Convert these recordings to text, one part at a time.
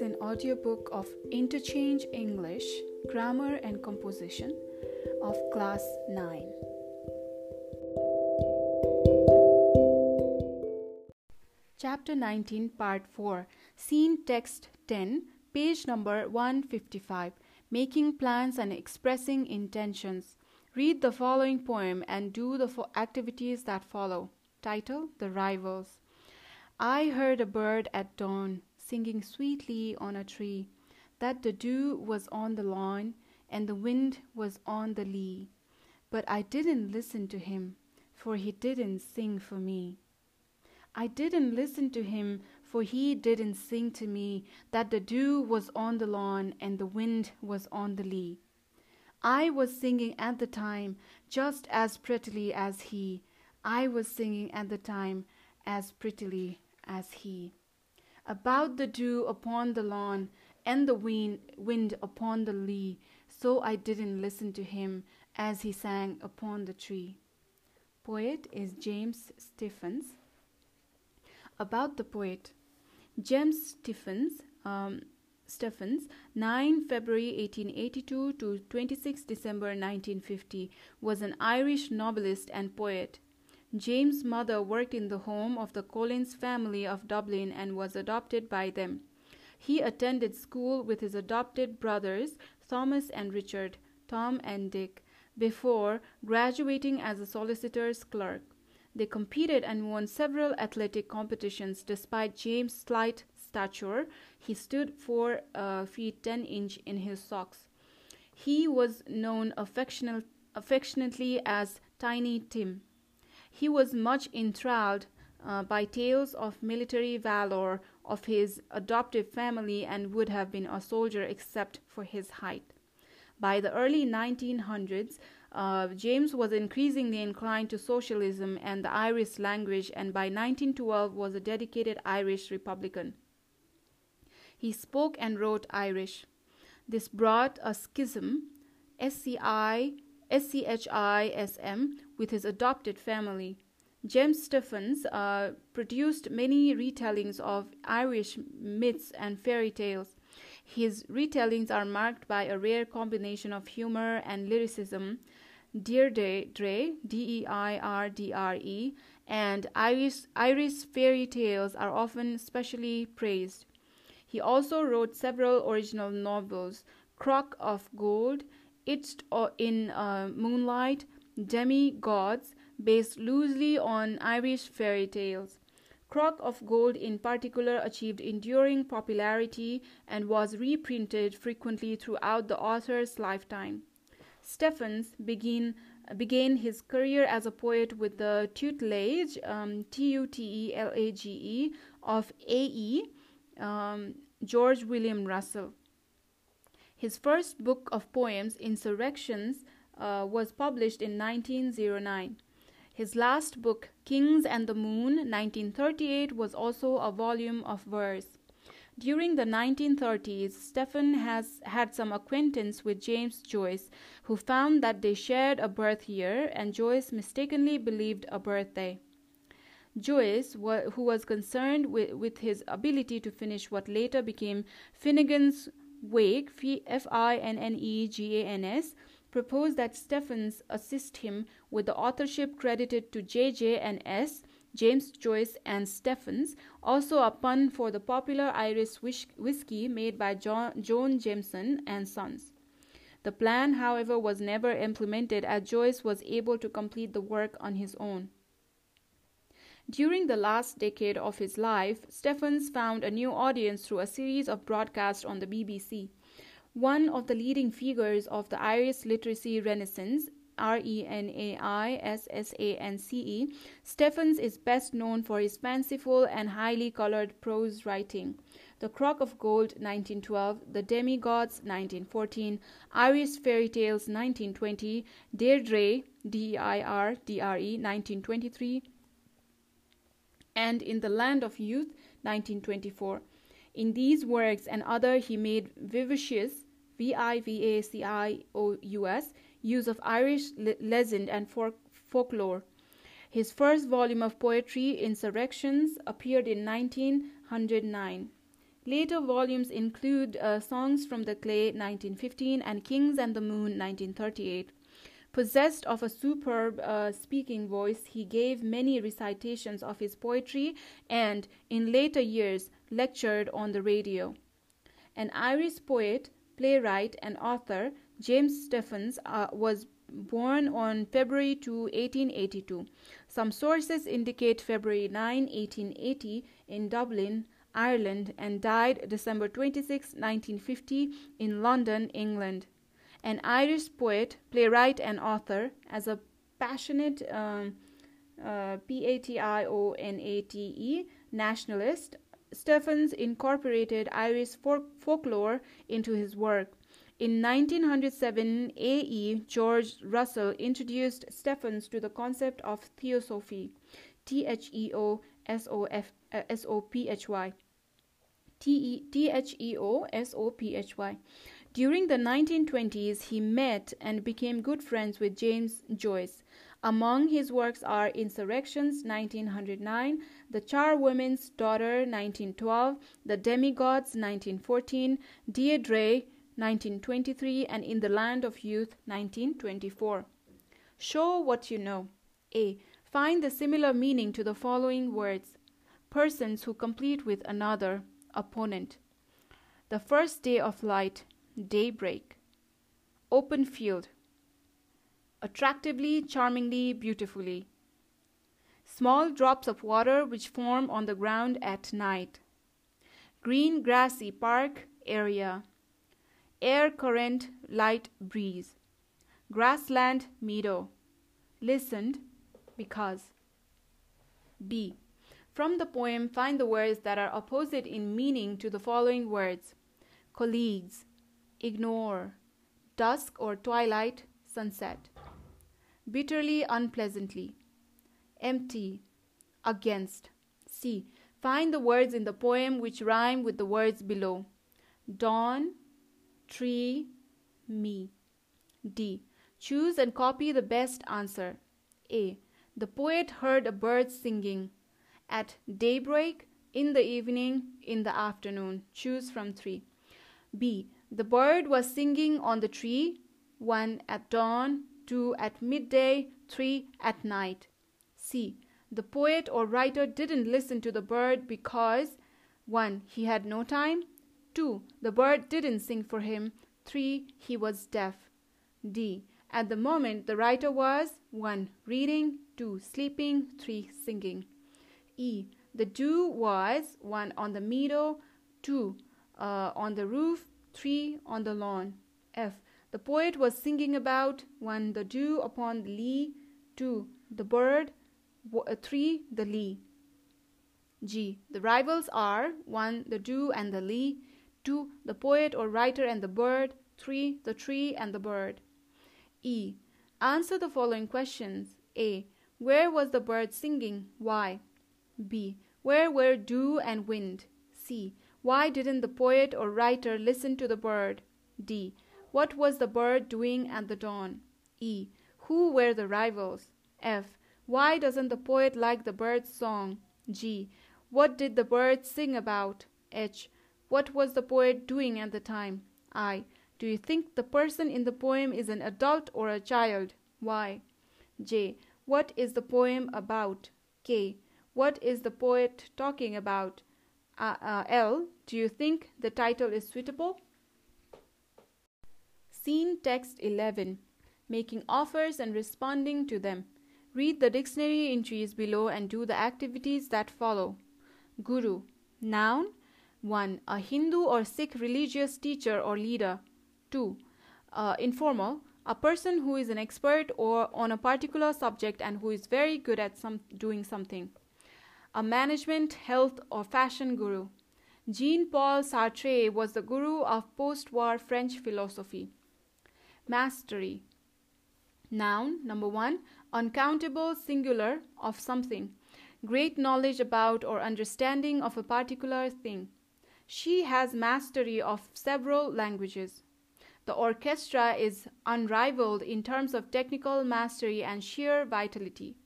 an audiobook of Interchange English, Grammar and Composition of Class 9. Chapter 19, Part 4, Scene Text 10, page number 155, Making Plans and Expressing Intentions. Read the following poem and do the fo- activities that follow. Title The Rivals. I heard a bird at dawn singing sweetly on a tree, that the dew was on the lawn and the wind was on the lea. But I didn't listen to him, for he didn't sing for me. I didn't listen to him, for he didn't sing to me that the dew was on the lawn and the wind was on the lea. I was singing at the time just as prettily as he. I was singing at the time as prettily as he about the dew upon the lawn and the wind, wind upon the lea, so I didn't listen to him as he sang upon the tree. Poet is James Stephens. About the poet, James Stephens, um, Stephens, 9 February 1882 to 26 December 1950, was an Irish novelist and poet. James' mother worked in the home of the Collins family of Dublin and was adopted by them. He attended school with his adopted brothers, Thomas and Richard, Tom and Dick, before graduating as a solicitor's clerk. They competed and won several athletic competitions despite James' slight stature. He stood 4 uh, feet 10 inch in his socks. He was known affectionately as Tiny Tim. He was much enthralled uh, by tales of military valor of his adoptive family and would have been a soldier except for his height. By the early 1900s, uh, James was increasingly inclined to socialism and the Irish language, and by 1912 was a dedicated Irish Republican. He spoke and wrote Irish. This brought a schism, S-C-I, S-C-H-I-S-M, with his adopted family. James Stephens uh, produced many retellings of Irish myths and fairy tales. His retellings are marked by a rare combination of humor and lyricism. Deirdre, D-E-I-R-D-R-E, and Irish, Irish fairy tales are often specially praised. He also wrote several original novels, Crock of Gold, Etched in uh, Moonlight, Demi-Gods, based loosely on Irish fairy tales. Crock of Gold, in particular, achieved enduring popularity and was reprinted frequently throughout the author's lifetime. Stephens began, began his career as a poet with the tutelage, um, T U T E L A G E, of A.E. Um, George William Russell. His first book of poems, Insurrections, uh, was published in 1909. His last book, Kings and the Moon, 1938, was also a volume of verse. During the 1930s, Stephen has had some acquaintance with James Joyce, who found that they shared a birth year, and Joyce mistakenly believed a birthday. Joyce, who was concerned with, with his ability to finish what later became Finnegans Wake, F I N N E G A N S, proposed that Stephens assist him with the authorship credited to J.J. and S., James Joyce and Stephens, also a pun for the popular Irish whiskey made by John, Joan Jameson and Sons. The plan, however, was never implemented as Joyce was able to complete the work on his own. During the last decade of his life, Stephens found a new audience through a series of broadcasts on the BBC. One of the leading figures of the Irish literacy renaissance, R E N A I S S A N C E, Stephens is best known for his fanciful and highly colored prose writing. The Crock of Gold, 1912, The Demi-Gods, 1914, Irish Fairy Tales, 1920, Deirdre, D E I R D R E, 1923, and In the Land of Youth, 1924. In these works and other, he made vivacious, V I V A C I O U S, use of Irish le- legend and folk- folklore. His first volume of poetry, Insurrections, appeared in 1909. Later volumes include uh, Songs from the Clay 1915 and Kings and the Moon 1938. Possessed of a superb uh, speaking voice, he gave many recitations of his poetry and, in later years, lectured on the radio. An Irish poet, playwright, and author, James Stephens uh, was born on February 2, 1882. Some sources indicate February 9, 1880, in Dublin, Ireland, and died December 26, 1950, in London, England an Irish poet, playwright, and author, as a passionate um, uh, P A T I O N A T E nationalist, Stephens incorporated Irish folk- folklore into his work. In 1907, A.E. George Russell introduced Stephens to the concept of theosophy, T H E O S O F uh, S O P H Y. T H E O S O P H Y. During the 1920s, he met and became good friends with James Joyce. Among his works are Insurrections 1909, The Charwoman's Daughter 1912, The Demigods 1914, Deirdre 1923, and In the Land of Youth 1924. Show what you know. A. Find the similar meaning to the following words persons who complete with another, opponent. The first day of light, daybreak, open field, attractively, charmingly, beautifully, small drops of water which form on the ground at night, green grassy park area, air current, light breeze, grassland meadow, listened because. B. From the poem, find the words that are opposite in meaning to the following words. Colleagues, ignore, dusk or twilight, sunset, bitterly, unpleasantly, empty, against. C. Find the words in the poem which rhyme with the words below dawn, tree, me. D. Choose and copy the best answer. A. The poet heard a bird singing. At daybreak, in the evening, in the afternoon. Choose from three. B. The bird was singing on the tree, one at dawn, two at midday, three at night. C. The poet or writer didn't listen to the bird because 1. He had no time. 2. The bird didn't sing for him. 3. He was deaf. D. At the moment, the writer was 1. Reading, 2. Sleeping, 3. Singing. E. The dew was 1. On the meadow, 2. Uh, on the roof, 3. On the lawn. F. The poet was singing about 1. The dew upon the lea, 2. The bird, Uh, 3. The lea. G. The rivals are 1. The dew and the lea, 2. The poet or writer and the bird, 3. The tree and the bird. E. Answer the following questions. A. Where was the bird singing? Why? B. Where were dew and wind? C. Why didn't the poet or writer listen to the bird? D. What was the bird doing at the dawn? E. Who were the rivals? F. Why doesn't the poet like the bird's song? G. What did the bird sing about? H. What was the poet doing at the time? I. Do you think the person in the poem is an adult or a child? Y. J. What is the poem about? K. What is the poet talking about? Uh, uh, L. Do you think the title is suitable? Scene text 11. Making offers and responding to them. Read the dictionary entries below and do the activities that follow. Guru. Noun. 1. A Hindu or Sikh religious teacher or leader. 2. Uh, informal. A person who is an expert or on a particular subject and who is very good at some doing something a management, health, or fashion guru. Jean Paul Sartre was the guru of post war French philosophy. Mastery. Noun number one, uncountable singular of something. Great knowledge about or understanding of a particular thing. She has mastery of several languages. The orchestra is unrivaled in terms of technical mastery and sheer vitality.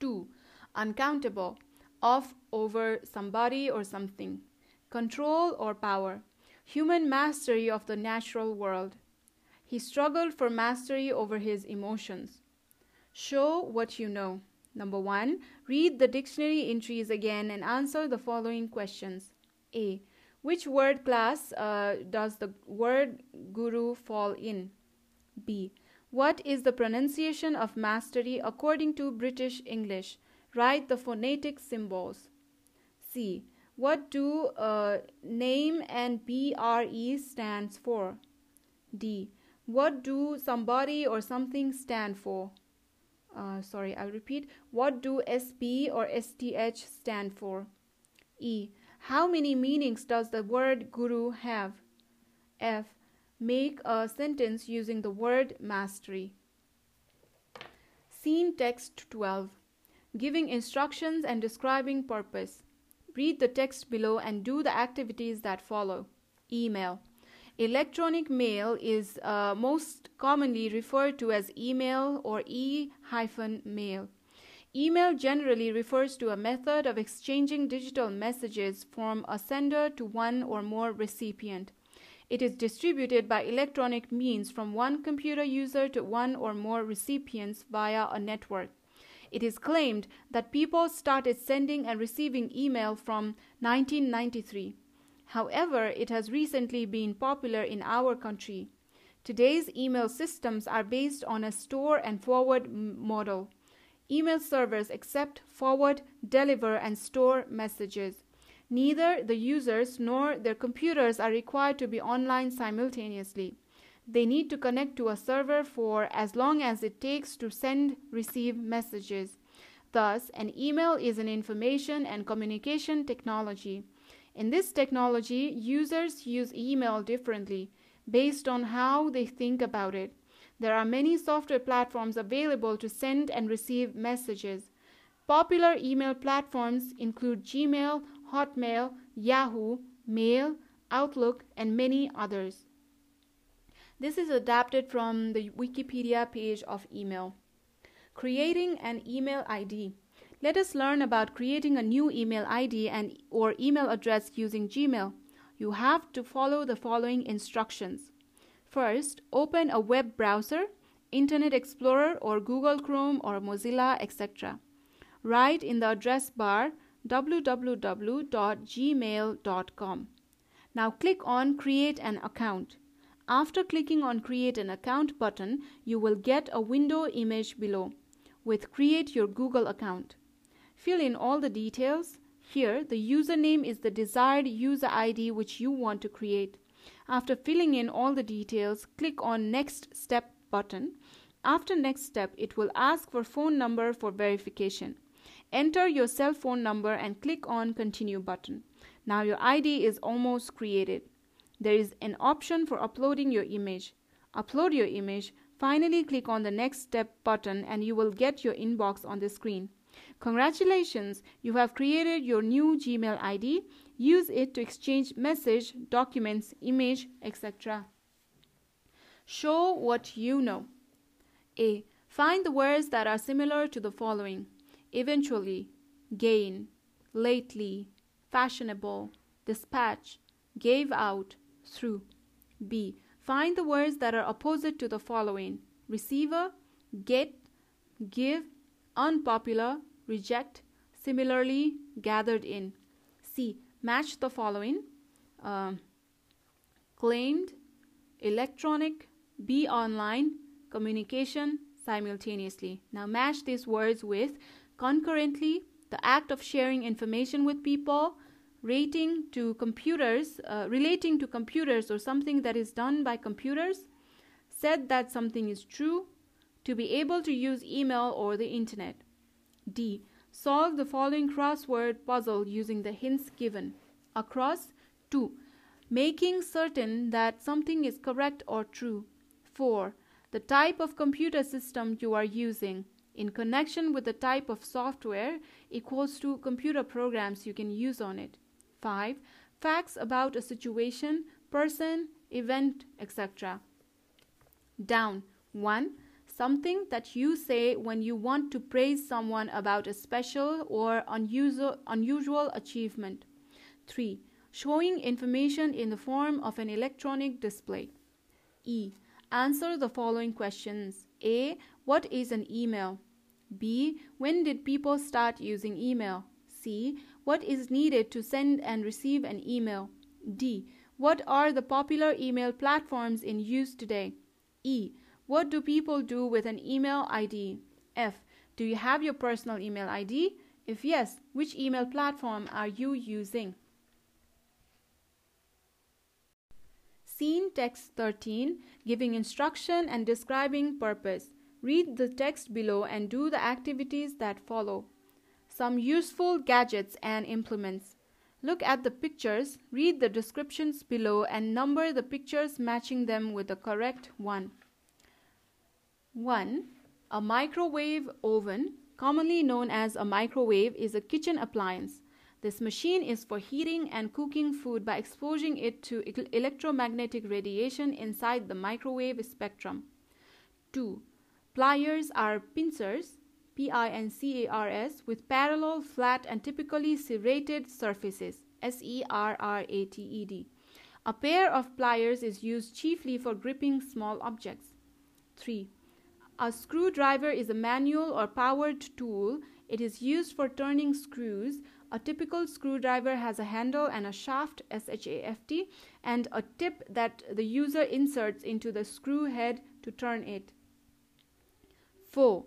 2. Uncountable. of over somebody or something, control or power, human mastery of the natural world. He struggled for mastery over his emotions. Show what you know. Number one, read the dictionary entries again and answer the following questions. A. Which word class uh, does the word guru fall in? B. What is the pronunciation of mastery according to British English? Write the phonetic symbols. C. What do uh, name and BRE stands for? D. What do somebody or something stand for? Uh, sorry, I'll repeat. What do SP or STH stand for? E. How many meanings does the word guru have? F. Make a sentence using the word mastery. Scene text 12. Giving instructions and describing purpose. Read the text below and do the activities that follow. Email. Electronic mail is uh, most commonly referred to as email or e-mail. Email generally refers to a method of exchanging digital messages from a sender to one or more recipient. It is distributed by electronic means from one computer user to one or more recipients via a network. It is claimed that people started sending and receiving email from 1993. However, it has recently been popular in our country. Today's email systems are based on a store and forward model. Email servers accept, forward, deliver, and store messages. Neither the users nor their computers are required to be online simultaneously. They need to connect to a server for as long as it takes to send receive messages. Thus, an email is an information and communication technology. In this technology, users use email differently based on how they think about it. There are many software platforms available to send and receive messages. Popular email platforms include Gmail, Hotmail, Yahoo, Mail, Outlook, and many others. This is adapted from the Wikipedia page of email. Creating an email ID. Let us learn about creating a new email ID and or email address using Gmail. You have to follow the following instructions. First, open a web browser, Internet Explorer or Google Chrome or Mozilla, etc. Write in the address bar www.gmail.com. Now click on Create an account. After clicking on Create an account button, you will get a window image below with Create your Google account. Fill in all the details. Here, the username is the desired user ID which you want to create. After filling in all the details, click on Next Step button. After Next Step, it will ask for phone number for verification. Enter your cell phone number and click on Continue button. Now your ID is almost created. There is an option for uploading your image. Upload your image. Finally, click on the Next Step button and you will get your inbox on the screen. Congratulations, you have created your new Gmail ID. Use it to exchange message, documents, image, etc. Show what you know. A. Find the words that are similar to the following eventually, gain, lately, fashionable, dispatch, gave out, through. B. Find the words that are opposite to the following receiver, get, give, unpopular, reject, similarly gathered in. C. Match the following uh, claimed, electronic, be online, communication, simultaneously. Now match these words with concurrently, the act of sharing information with people, rating to computers, uh, relating to computers or something that is done by computers, said that something is true, to be able to use email or the internet. D. Solve the following crossword puzzle using the hints given. Across 2. Making certain that something is correct or true. 4. The type of computer system you are using in connection with the type of software equals to computer programs you can use on it. 5. Facts about a situation, person, event, etc. Down. 1. Something that you say when you want to praise someone about a special or unusual, unusual achievement. 3. Showing information in the form of an electronic display. E. Answer the following questions. A. What is an email? B. When did people start using email? C. What is needed to send and receive an email? D. What are the popular email platforms in use today? E. What do people do with an email ID? F. Do you have your personal email ID? If yes, which email platform are you using? Scene text 13 giving instruction and describing purpose. Read the text below and do the activities that follow. Some useful gadgets and implements. Look at the pictures, read the descriptions below, and number the pictures matching them with the correct one. 1. A microwave oven, commonly known as a microwave, is a kitchen appliance. This machine is for heating and cooking food by exposing it to electromagnetic radiation inside the microwave spectrum. 2. Pliers are pincers, P I N C A R S, with parallel, flat, and typically serrated surfaces, S E R R A T E D. A pair of pliers is used chiefly for gripping small objects. 3. A screwdriver is a manual or powered tool. It is used for turning screws a typical screwdriver has a handle and a shaft, S H A F T, and a tip that the user inserts into the screw head to turn it. 4.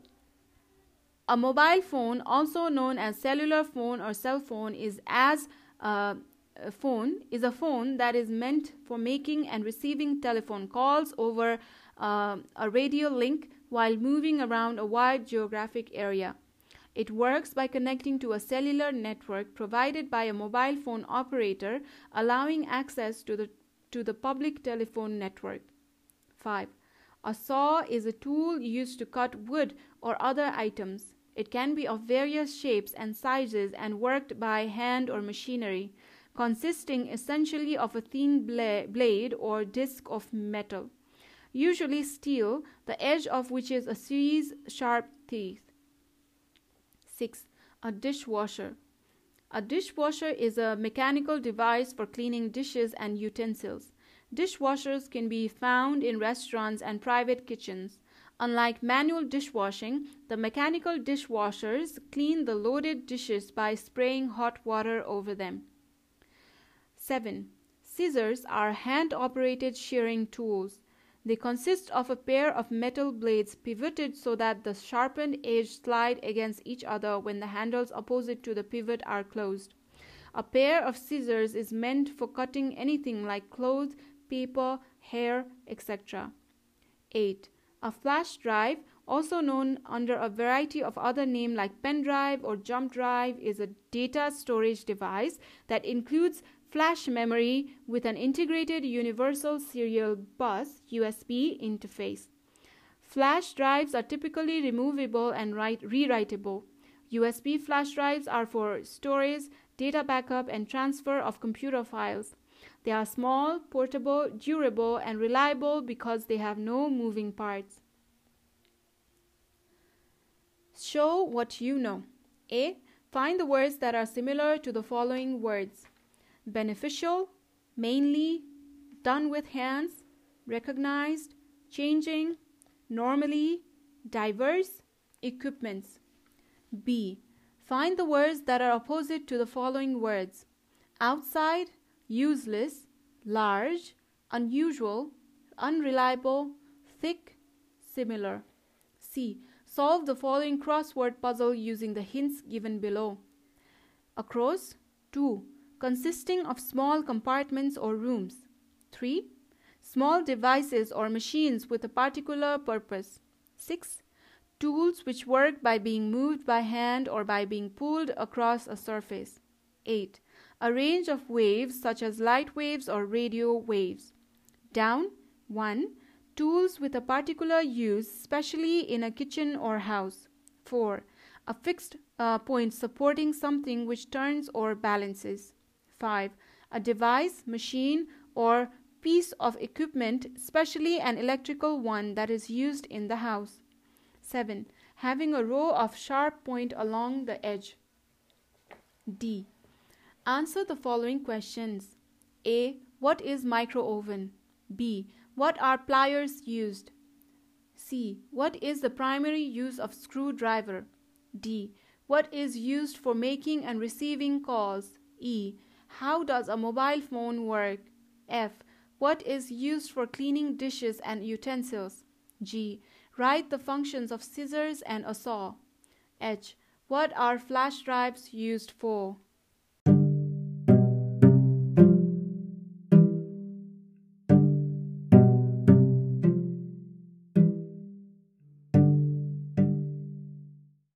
A mobile phone, also known as cellular phone or cell phone, is as uh, a phone is a phone that is meant for making and receiving telephone calls over uh, a radio link while moving around a wide geographic area. It works by connecting to a cellular network provided by a mobile phone operator, allowing access to the, to the public telephone network. 5. A saw is a tool used to cut wood or other items. It can be of various shapes and sizes and worked by hand or machinery, consisting essentially of a thin bla- blade or disc of metal, usually steel, the edge of which is a series sharp teeth. 6. A dishwasher. A dishwasher is a mechanical device for cleaning dishes and utensils. Dishwashers can be found in restaurants and private kitchens. Unlike manual dishwashing, the mechanical dishwashers clean the loaded dishes by spraying hot water over them. 7. Scissors are hand operated shearing tools. They consist of a pair of metal blades pivoted so that the sharpened edges slide against each other when the handles opposite to the pivot are closed. A pair of scissors is meant for cutting anything like clothes, paper, hair, etc. 8. A flash drive, also known under a variety of other names like pen drive or jump drive, is a data storage device that includes flash memory with an integrated Universal Serial Bus USB interface. Flash drives are typically removable and write- rewritable. USB flash drives are for storage, data backup, and transfer of computer files. They are small, portable, durable, and reliable because they have no moving parts. Show what you know. A. Find the words that are similar to the following words beneficial, mainly, done with hands, recognized, changing, normally, diverse, equipments. B. Find the words that are opposite to the following words outside, useless, large, unusual, unreliable, thick, similar. C. Solve the following crossword puzzle using the hints given below. Across, 2 consisting of small compartments or rooms. 3. Small devices or machines with a particular purpose. 6. Tools which work by being moved by hand or by being pulled across a surface. 8. A range of waves such as light waves or radio waves. Down 1. Tools with a particular use, especially in a kitchen or house. 4. A fixed uh, point supporting something which turns or balances. 5. A device, machine, or piece of equipment, especially an electrical one that is used in the house. 7. Having a row of sharp point along the edge. D. Answer the following questions. A. What is micro oven? B. What are pliers used? C. What is the primary use of screwdriver? D. What is used for making and receiving calls? E. How does a mobile phone work? F. What is used for cleaning dishes and utensils? G. Write the functions of scissors and a saw. H. What are flash drives used for?